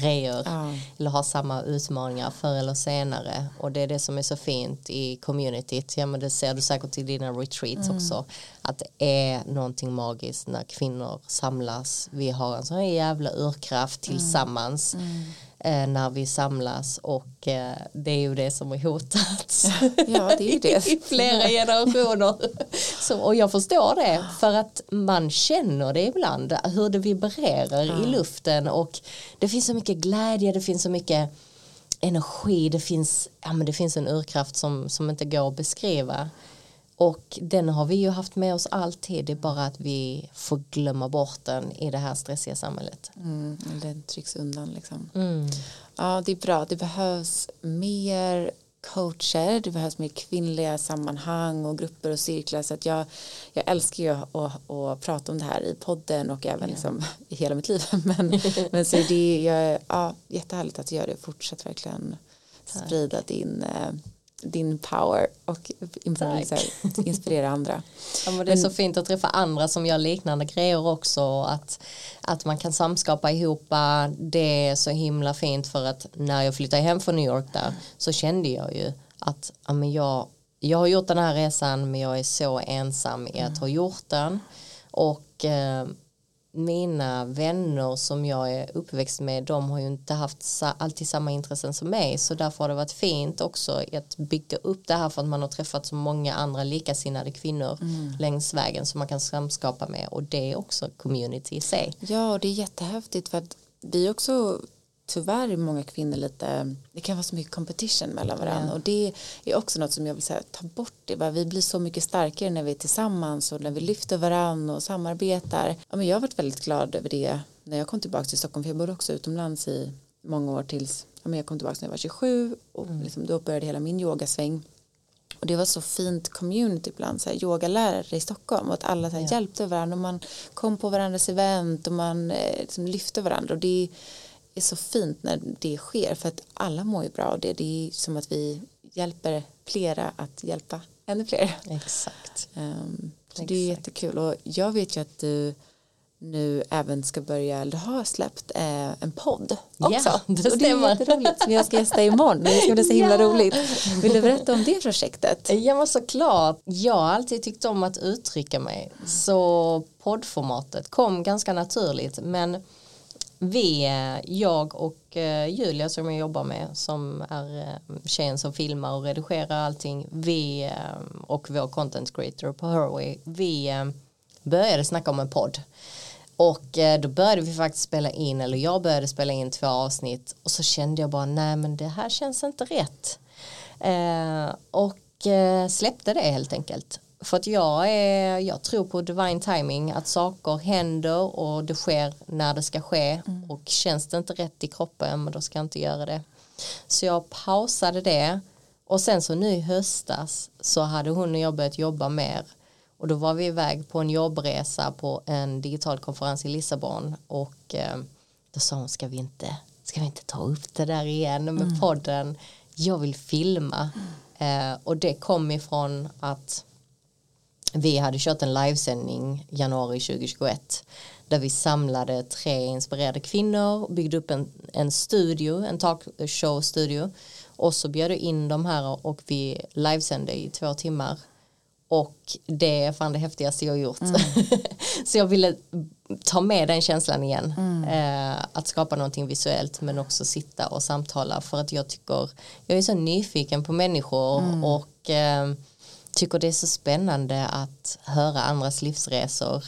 grejer Ja. eller har samma utmaningar förr eller senare. Och det är det som är så fint i communityt. Ja men det ser du säkert i dina retreats också. Att det är någonting magiskt när kvinnor samlas. Vi har en sån här jävla urkraft tillsammans. Eh, när vi samlas och eh, det är ju det som har hotats Ja, det är det. i flera generationer. Så, och jag förstår det för att man känner det ibland hur det vibrerar i luften och det finns så mycket glädje, det finns så mycket energi, det finns, ja, men det finns en urkraft som, som inte går att beskriva. Och den har vi ju haft med oss alltid, det är bara att vi får glömma bort den i det här stressiga samhället. Mm, den trycks undan liksom. Mm. Ja, det är bra. Det behövs mer coacher, det behövs mer kvinnliga sammanhang och grupper och cirklar så att jag, jag älskar ju att, att prata om det här i podden och även liksom i hela mitt liv men, men så det ja, jättehärligt att du gör det fortsätt verkligen sprida din, eh, din power och inspirera andra. Ja, det är så fint att träffa andra som gör liknande grejer också att, att man kan samskapa ihop det är så himla fint för att när jag flyttade hem från New York där så kände jag ju att ja, men jag, jag har gjort den här resan men jag är så ensam i att ha gjort den och eh, mina vänner som jag är uppväxt med de har ju inte haft alltid samma intressen som mig. Så därför har det varit fint också att bygga upp det här för att man har träffat så många andra likasinnade kvinnor längs vägen som man kan samskapa med. Och det är också community i sig. Ja, och det är jättehäftigt för att vi också tyvärr är många kvinnor lite, det kan vara så mycket competition mellan varandra. Ja. och det är också något som jag vill säga, ta bort det, vi blir så mycket starkare när vi är tillsammans och när vi lyfter varandra och samarbetar. Ja, men jag har varit väldigt glad över det när jag kom tillbaka till Stockholm, för jag bodde också utomlands i många år tills ja, men jag kom tillbaka när jag var 27 och liksom, då började hela min yogasväng. Och det var så fint community ibland, så här, yogalärare i Stockholm. Och att alla så här, Ja. hjälpte varandra. Och man kom på varandras event och man eh, liksom, lyfte varandra. Och det är så fint när det sker för att alla mår ju bra av det. Det är som att vi hjälper flera att hjälpa ännu fler. Exakt. Um, så det är jättekul och jag vet ju att du nu även ska börja, eller har släppt eh, en podd Ja, också. det och det är stämmer. jätteroligt som jag ska gästa imorgon. Det ska bli så himla Ja. roligt. Vill du berätta om det projektet? Ja men såklart, jag har alltid tyckt om att uttrycka mig så poddformatet kom ganska naturligt men vi, eh, jag och eh, Julia som jag jobbar med som är eh, tjejen som filmar och redigerar allting vi och vår content creator på Herway vi började snacka om en podd och då började vi faktiskt spela in eller jag började spela in två avsnitt och så kände jag bara nej men det här känns inte rätt Eh, och släppte det helt enkelt. För att jag, är, jag tror på divine timing, att saker händer och det sker när det ska ske. Och känns det inte rätt i kroppen då ska jag inte göra det. Så jag pausade det. Och sen så nu i höstas så hade hon och jag börjat jobba mer. Och då var vi iväg på en jobbresa på en digital konferens i Lissabon. Och eh, då sa hon ska vi inte, ska vi inte ta upp det där igen med podden? Jag vill filma. Eh, och det kom ifrån att vi hade kört en livesändning januari 2021 där vi samlade tre inspirerade kvinnor byggde upp en, en studio, en talkshow-studio och så bjöd in de här och vi livesände i två timmar. Och det är fan det häftigaste jag gjort. Så jag ville ta med den känslan igen. Eh, att skapa någonting visuellt men också sitta och samtala för att jag tycker jag är så nyfiken på människor och eh, tycker det är så spännande att höra andras livsresor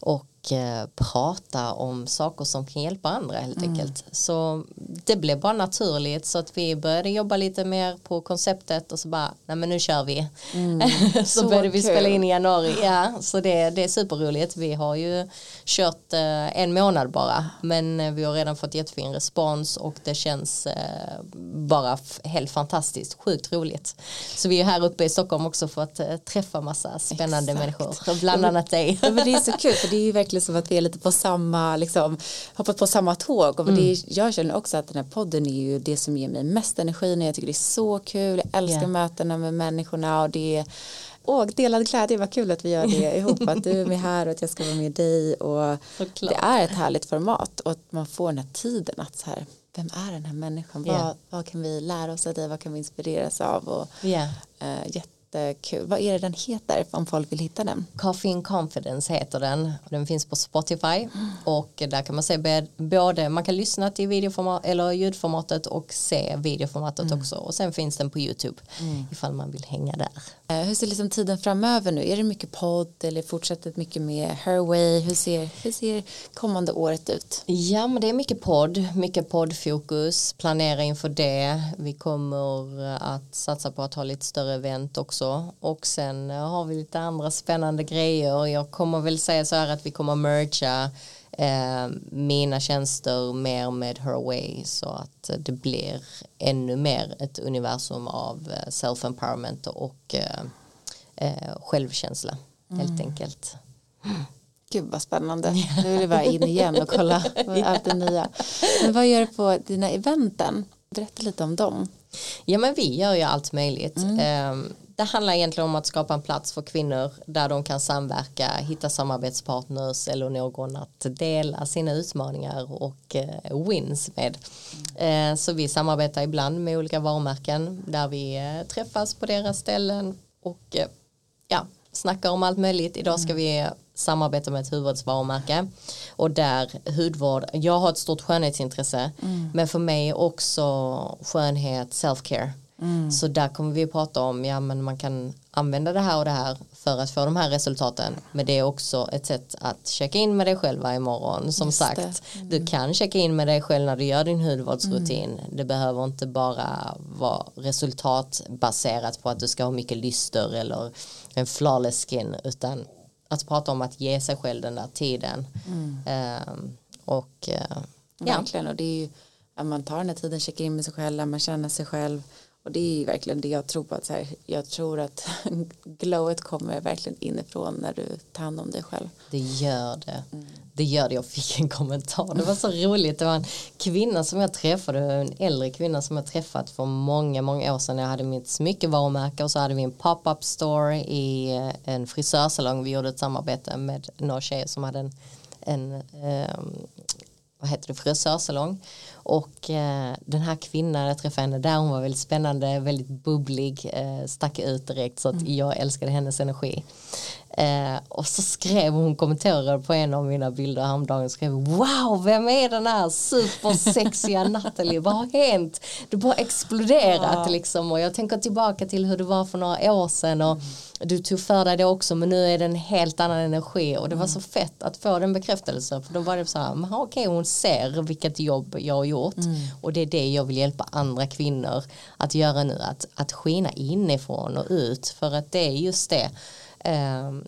och eh, prata om saker som kan hjälpa andra helt enkelt. Så det blev bara naturligt så att vi började jobba lite mer på konceptet och så bara, nej men nu kör vi. så, Så började vi spela in i januari, ja så det, det är superroligt. Vi har ju kört eh, en månad bara men eh, vi har redan fått jättefin respons och det känns eh, bara helt fantastiskt, sjukt roligt. Så vi är här uppe i Stockholm också för att eh, träffa massa spännande Exakt. människor, bland annat dig. Men det är så kul för det är ju verkligen som att vi är lite på samma, liksom, hoppat på samma tåg och det är, jag känner också att den här podden är ju det som ger mig mest energi jag tycker det är så kul, jag älskar Ja. mötena med människorna och det är Och delad glädje, vad kul att vi gör det ihop. Att du är med här och att jag ska vara med dig. Och det är ett härligt format och att man får den här tiden att så här, vem är den här människan? Yeah. Vad, vad kan vi lära oss av dig? Vad kan vi inspireras av? Och, yeah. uh, jättekul. Vad är det den heter om folk vill hitta den? Caffeine Confidence heter den. Den finns på Spotify mm. och där kan man se både, man kan lyssna till videoformat eller ljudformatet och se videoformatet mm. också och sen finns den på YouTube mm. ifall man vill hänga där. Eh, hur ser liksom tiden framöver nu? Är det mycket podd eller fortsätter mycket med Herway? Hur ser, hur ser kommande året ut? Ja men det är mycket podd, mycket poddfokus, planera inför det. Vi kommer att satsa på att ha lite större event också och sen har vi lite andra spännande grejer. Jag kommer väl säga så här att vi kommer mergea eh, mina tjänster mer med Herway så att det blir ännu mer ett universum av eh, self-empowerment och eh, eh, självkänsla helt mm. enkelt. Gud vad spännande. Nu vill jag bara in igen och kolla allt det nya. Men vad gör du på dina eventen? Berätta lite om dem. Ja men vi gör ju allt möjligt. Mm. Det handlar egentligen om att skapa en plats för kvinnor där de kan samverka, hitta samarbetspartners eller någon att dela sina utmaningar och eh, wins med. Eh, så vi samarbetar ibland med olika varumärken där vi eh, träffas på deras ställen och ja, snackar om allt möjligt. Idag ska vi samarbeta med ett hudvårdsvarumärke och där hudvård, jag har ett stort skönhetsintresse mm. men för mig också skönhet, self-care Mm. Så där kommer vi prata om, ja men man kan använda det här och det här för att få de här resultaten. Men det är också ett sätt att checka in med dig själv varje morgon. Som Just sagt, mm. du kan checka in med dig själv när du gör din hudvårdsrutin. Mm. Det behöver inte bara vara resultatbaserat på att du ska ha mycket lyster eller en flawless skin utan att prata om att ge sig själv den där tiden. Um, och uh, ja. Verkligen, och det är ju att man tar den här tiden, checkar in med sig själv, man känner sig själv och det är verkligen det jag tror på att så här, jag tror att glowet kommer verkligen inifrån när du tar hand om dig själv. Det gör det. Mm. Det gör det. Jag fick en kommentar. Det var så roligt. Det var en kvinna som jag träffade, en äldre kvinna som jag träffat för många, många år sedan. Jag hade mitt smyckevarumärke och så hade vi en pop-up store i eh, en frisörsalong. Vi gjorde ett samarbete med några tjejer som hade en, en um, vad heter det, frisörsalong och eh, den här kvinnan, jag träffade henne där, hon var väldigt spännande, väldigt bubblig, eh, stack ut direkt så att mm. jag älskade hennes energi. Eh, och så skrev hon kommentarer på en av mina bilder häromdagen skrev wow vem är den här supersexiga Natalie vad har hänt du bara exploderat ja. liksom och jag tänker tillbaka till hur det var för några år sedan och mm. Du tog för dig det också men nu är det en helt annan energi och det var så mm. fett att få den bekräftelsen för då var det så här okej okay, hon ser vilket jobb jag har gjort mm. och det är det jag vill hjälpa andra kvinnor att göra nu att, att skina inifrån och ut för att det är just det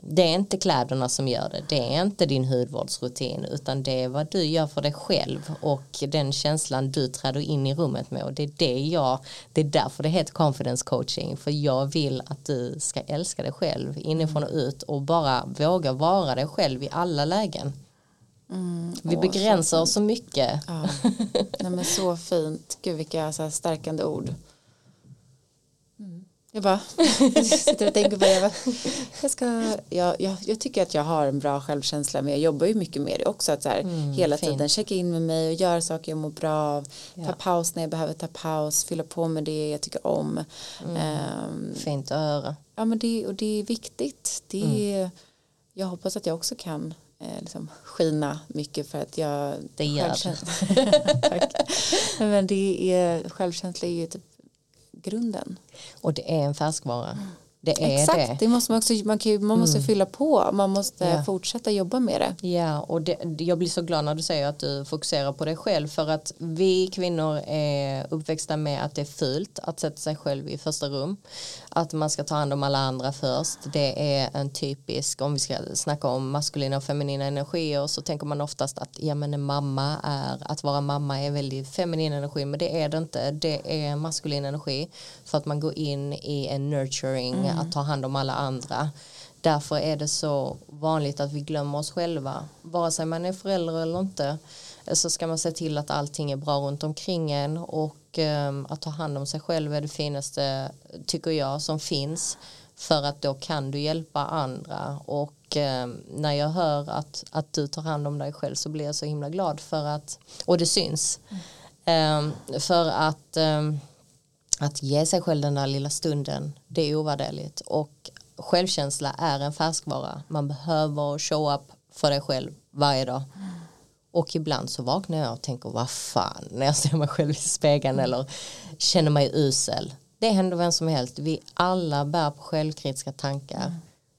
det är inte kläderna som gör det, det är inte din hudvårdsrutin utan det är vad du gör för dig själv och den känslan du träder in i rummet med och det är det jag, det är därför det heter confidence coaching för jag vill att du ska älska dig själv inifrån och ut och bara våga vara dig själv i alla lägen. Mm, Vi åh, begränsar oss så mycket. Ja. Nej, men så fint, gud vilka så stärkande ord. Jag bara sitter och tänker på det. Jag, ska, jag, jag, jag, tycker att jag har en bra självkänsla men jag jobbar ju mycket med det också. Att så här, mm, hela fint. tiden checka in med mig och göra saker jag mår bra av. Ja. Ta paus när jag behöver ta paus. Fylla på med det jag tycker om. Mm. Um, fint att höra. Ja men det, och det är viktigt. Det är, mm. Jag hoppas att jag också kan eh, liksom skina mycket för att jag det gör Tack. men det är självkänsla är ju typ grunden. Och det är en färskvara. Det är Exakt, det. det måste man, också, man, kan, man måste mm. fylla på, man måste ja. fortsätta jobba med det. Ja, och det, jag blir så glad när du säger att du fokuserar på dig själv för att vi kvinnor är uppväxta med att det är fult att sätta sig själv i första rum. Att man ska ta hand om alla andra först. Det är en typisk, om vi ska snacka om maskulina och feminina energier så tänker man oftast att ja men en mamma är, att vara mamma är väldigt feminin energi men det är det inte. Det är maskulin energi för att man går in i en nurturing mm mm. att ta hand om alla andra. Därför är det så vanligt att vi glömmer oss själva. Vare sig man är förälder eller inte så ska man se till att allting är bra runt omkring en och um, att ta hand om sig själv är det finaste tycker jag som finns. för att då kan du hjälpa andra och eh, när jag hör att, att du tar hand om dig själv så blir jag så himla glad för att och det syns mm. eh, för att eh, att ge sig själv den där lilla stunden det är ovärderligt. Och självkänsla är en färskvara. Man behöver show up för dig själv varje dag. Och ibland så vaknar jag och tänker vad fan? När jag ser mig själv i spegeln eller känner mig usel. Det händer vem som helst. Vi alla bär på självkritiska tankar.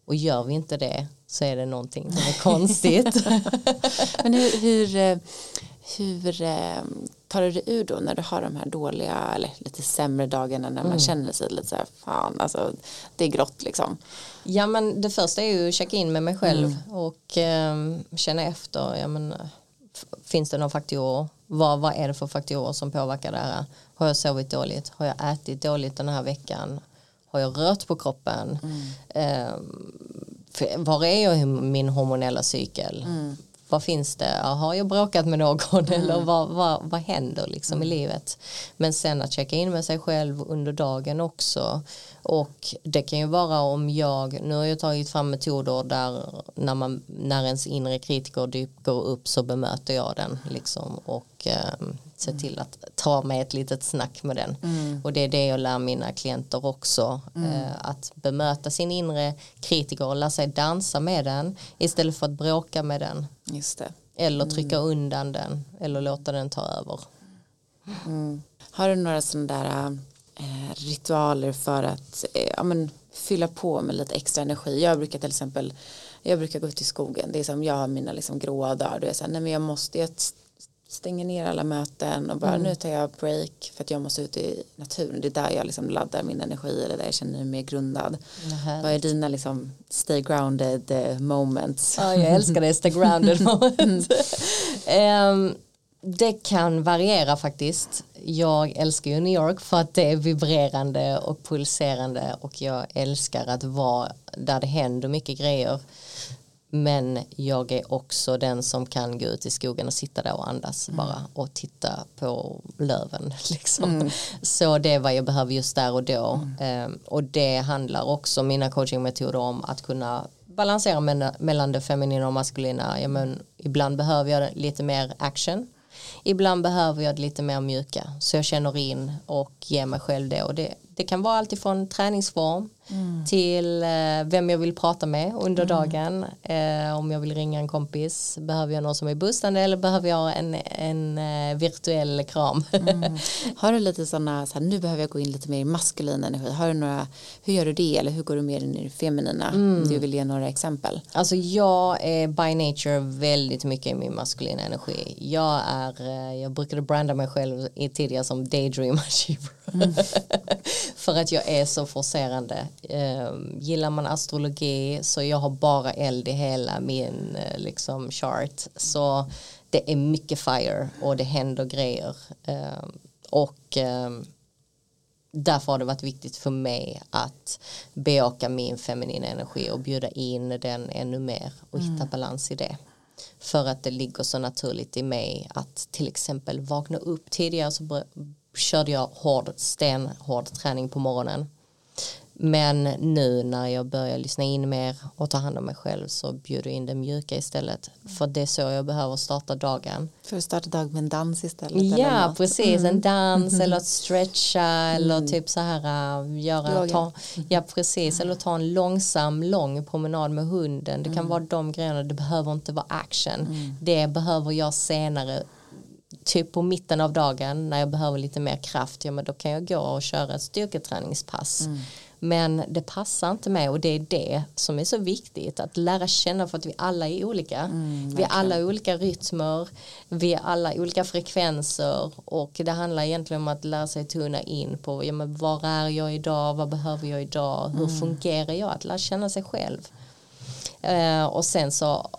Och gör vi inte det så är det någonting som är konstigt. Men hur, hur, eh, hur eh, tar du dig ur då när du har de här dåliga eller lite sämre dagarna när man mm. känner sig lite så här fan alltså det är grått liksom. Ja men det första är ju att checka in med mig själv mm. och eh, känna efter ja men finns det någon faktor vad, vad är det för faktorer som påverkar det här? Har jag sovit dåligt? Har jag ätit dåligt den här veckan? Har jag rört på kroppen? Mm. eh, var är jag i min hormonella cykel? Mm vad finns det, har jag bråkat med någon mm. eller vad, vad, vad händer liksom mm. i livet. Men sen att checka in med sig själv under dagen också och det kan ju vara om jag, nu har jag tagit fram metoder där när, man, när ens inre kritiker dyker upp så bemöter jag den liksom och eh, ser mm. till att ta med ett litet snack med den. Mm. Och det är det jag lär mina klienter också. Mm. Eh, att bemöta sin inre kritiker och lära sig dansa med den istället för att bråka med den. Just det. Eller trycka mm. undan den eller låta den ta över. Mm. Har du några sådana där eh, ritualer för att eh, ja, men, fylla på med lite extra energi. Jag brukar till exempel jag brukar gå ut i skogen. Det är som jag har mina liksom gråa dagar. Då är jag så här, nej men jag måste jag stänger ner alla möten och bara mm. nu tar jag break för att jag måste ut i naturen. Det är där jag liksom laddar min energi eller där jag känner mig mer grundad. Mm. Vad är dina liksom stay grounded eh, moments? Ja, jag älskar det, stay grounded moment. um, det kan variera faktiskt. Jag älskar ju New York för att det är vibrerande och pulserande och jag älskar att vara där det händer mycket grejer. Men jag är också den som kan gå ut i skogen och sitta där och andas mm. bara och titta på löven. Liksom. Mm. Så det är vad jag behöver just där och då. Mm. Um, och det handlar också mina coachingmetoder om att kunna balansera mellan det feminina och maskulina. Ja, men, ibland behöver jag lite mer action ibland behöver jag lite mer mjuka så jag känner in och ger mig själv det och det, det kan vara alltifrån träningsform mm. till eh, vem jag vill prata med under mm. dagen. Eh, om jag vill ringa en kompis, behöver jag någon som är bussande eller behöver jag en, en eh, virtuell kram? Mm. Har du lite sådana, så här, nu behöver jag gå in lite mer i maskulin energi, har du några, hur gör du det eller hur går du mer in i det feminina? Mm. Du vill ge några exempel. Alltså jag är by nature väldigt mycket i min maskulina energi. Jag är, jag brukade branda mig själv tidigare som daydream achiever. Mm. För att jag är så forcerande. Eh, gillar man astrologi så jag har bara eld i hela min eh, liksom chart. Så det är mycket fire och det händer grejer. Eh, och eh, därför har det varit viktigt för mig att bejaka min feminina energi och bjuda in den ännu mer och mm. hitta balans i det. För att det ligger så naturligt i mig att till exempel vakna upp tidigare så körde jag hård, stenhård träning på morgonen. Men nu när jag börjar lyssna in mer och ta hand om mig själv så bjuder jag in det mjuka istället. För det är så jag behöver starta dagen. För att starta dag med en dans istället? Ja, precis. Mm. En dans mm. eller att stretcha mm. eller typ så här äh, göra, ta, ja precis, eller ta en långsam lång promenad med hunden. Det kan mm. vara de grejerna, det behöver inte vara action. Mm. Det behöver jag senare typ på mitten av dagen när jag behöver lite mer kraft, ja men då kan jag gå och köra ett styrketräningspass. Men det passar inte mig och det är det som är så viktigt att lära känna för att vi alla är olika. Mm, vi är alla olika rytmer, vi är alla olika frekvenser och det handlar egentligen om att lära sig tuna in på ja, men var är jag idag, vad behöver jag idag, hur mm. fungerar jag, att lära känna sig själv. Uh, och sen så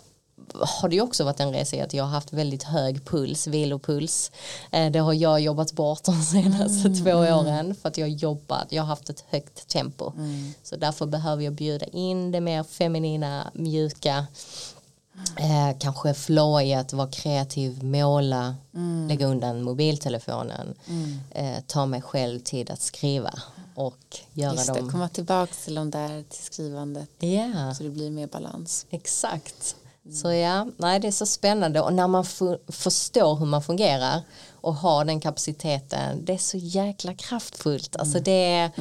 har det ju också varit en resa i att jag har haft väldigt hög puls, vilopuls. Eh, det har jag jobbat bort de senaste mm. två åren för att jag jobbat, jag har haft ett högt tempo. Mm. Så därför behöver jag bjuda in det mer feminina, mjuka, eh, kanske flow i att vara kreativ, måla, mm. lägga undan mobiltelefonen, mm. eh, ta mig själv tid att skriva och göra Just det, dem. komma tillbaka till de där till skrivandet Ja, så det blir mer balans. exakt. Så ja, nej det är så spännande och när man förstår hur man fungerar och har den kapaciteten, det är så jäkla kraftfullt. Alltså det är,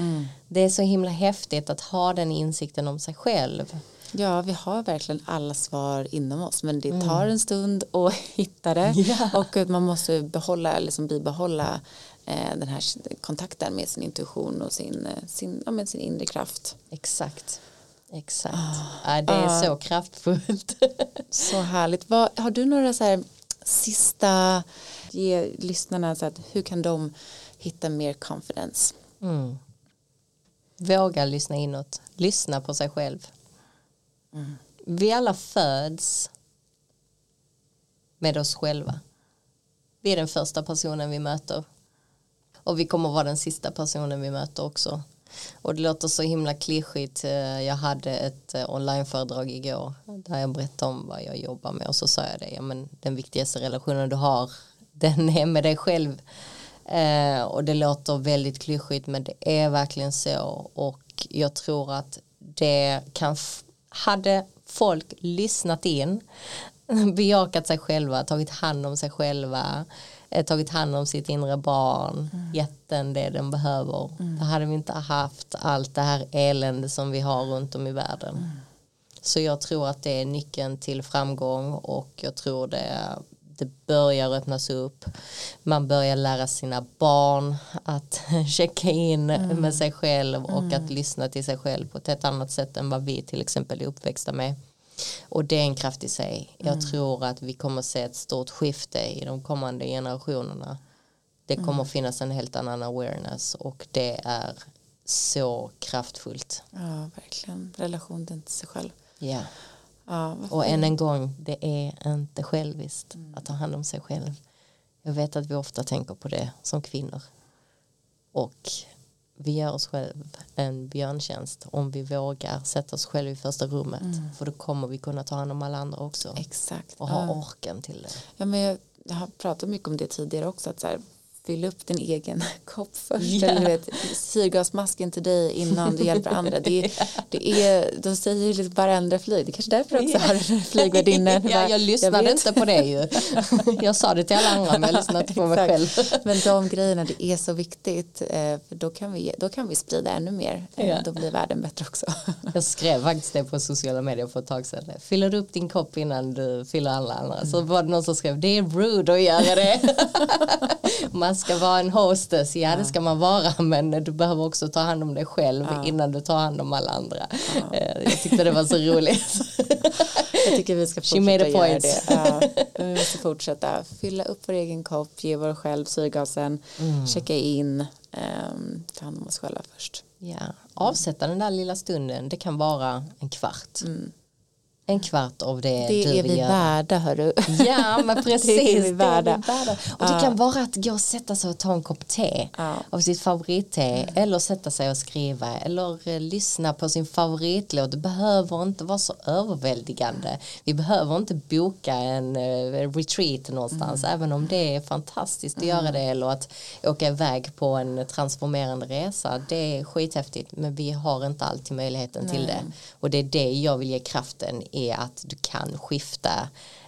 det är så himla häftigt att ha den insikten om sig själv. Ja, vi har verkligen alla svar inom oss men det tar en stund att hitta det Ja. och man måste behålla, liksom bibehålla eh, den här kontakten med sin intuition och sin, eh, sin, ja, med sin inre kraft. Exakt. Exakt. ja, det är så kraftfullt. Så härligt. Vad, har du några så här sista, ge lyssnarna så att hur kan de hitta mer confidence? Mm. Våga lyssna inåt. Lyssna på sig själv. Vi alla föds med oss själva. Vi är den första personen vi möter. Och vi kommer vara den sista personen vi möter också. Och det låter så himla klyschigt. Eh, jag hade ett eh, onlineföredrag igår där jag berättade om vad jag jobbar med och så sa jag det. Ja, men den viktigaste relationen du har den är med dig själv. Eh, och det låter väldigt klyschigt men det är verkligen så och jag tror att det kan hade folk lyssnat in bejakat sig själva, tagit hand om sig själva eh, tagit hand om sitt inre barn gett den det den behöver. Då hade vi inte haft allt det här elände som vi har runt om i världen. Så jag tror att det är nyckeln till framgång och jag tror det, det börjar öppnas upp. Man börjar lära sina barn att checka in med sig själv och att lyssna till sig själv på ett helt annat sätt än vad vi till exempel är uppväxta med. Och det är en kraft i sig. Jag tror att vi kommer se ett stort skifte i de kommande generationerna. Det kommer finnas en helt annan awareness och det är så kraftfullt. Ja, verkligen. Relation till sig själv. Ja. Ja, Och än en gång, det är inte själviskt att ta hand om sig själv. Jag vet att vi ofta tänker på det som kvinnor. Och vi gör oss själv en björntjänst om vi vågar sätta oss själv i första rummet. För då kommer vi kunna ta hand om alla andra också. Exakt. Och ha Ja. orken till det. Ja, men jag, jag har pratat mycket om det tidigare också. Att så här, fylla upp din egen kopp först. Ja. Eller vet, syrgasmasken till dig innan du hjälper andra. Det det är, de säger ju bara ändra flyg. Det är kanske därför också har den flygvärdinnan. ja, jag lyssnade inte på det ju. Jag sa det till alla andra men jag lyssnade inte på mig själv. Men de grejerna, det är så viktigt. eh, För då kan vi, då kan vi sprida ännu mer. Ja. Då blir världen bättre också. Jag skrev faktiskt det på sociala medier för ett tag sedan. Fyller du upp din kopp innan du fyller alla andra? Så var det någon som skrev, det är rude att göra det. man ska vara en hostess, ja det ska man vara men du behöver också ta hand om dig själv innan du tar hand om alla andra. Eh, Jag tyckte det var så roligt. Jag tycker vi ska fortsätta göra det. Ja, vi måste fortsätta fylla upp vår egen kopp, ge vår själv syrgasen, Mm. checka in, um, ta hand om oss själva först. Ja, avsätta den där lilla stunden, det kan vara en kvart. En kvart av det, Mm. Det du är vill vi göra. värda hörru. Ja men precis, Det är vi det är värda. vi värda. Och det kan vara att gå och sätta sig och ta en kopp te Ja. av sitt favoritte eller sätta sig och skriva eller eh, lyssna på sin favoritlåt. Det behöver inte vara så överväldigande. Vi behöver inte boka en eh, retreat någonstans även om det är fantastiskt att göra det eller att åka iväg på en transformerande resa. Det är skithäftigt men vi har inte alltid möjligheten till det. Och det är det jag vill ge kraften är att du kan skifta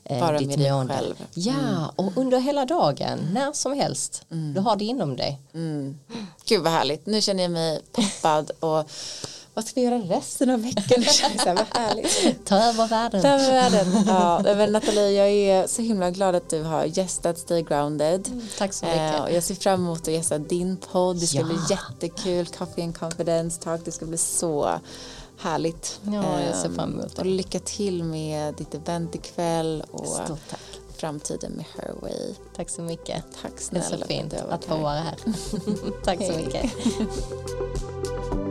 eh, Bara ditt med dig själv. Mm. Ja, och under hela dagen, när som helst. Du har det inom dig. Mm. Gud vad härligt, nu känner jag mig peppad och vad ska vi göra resten av veckan? Ta över världen. Ta över världen. Ja, men Nathalie, jag är så himla glad att du har gästat Stay Grounded. Tack så Eh, mycket. och jag ser fram emot att gästa din podd. Det ska Ja. bli jättekul. Coffee and Confidence Talk. Det ska bli så härligt. Ja, jag ser Ehm, fram emot det. Och lycka till med ditt event ikväll och Stort tack. framtiden med Herway. Tack så mycket. Tack Det är snälla så fint varit att få vara här. tack så mycket.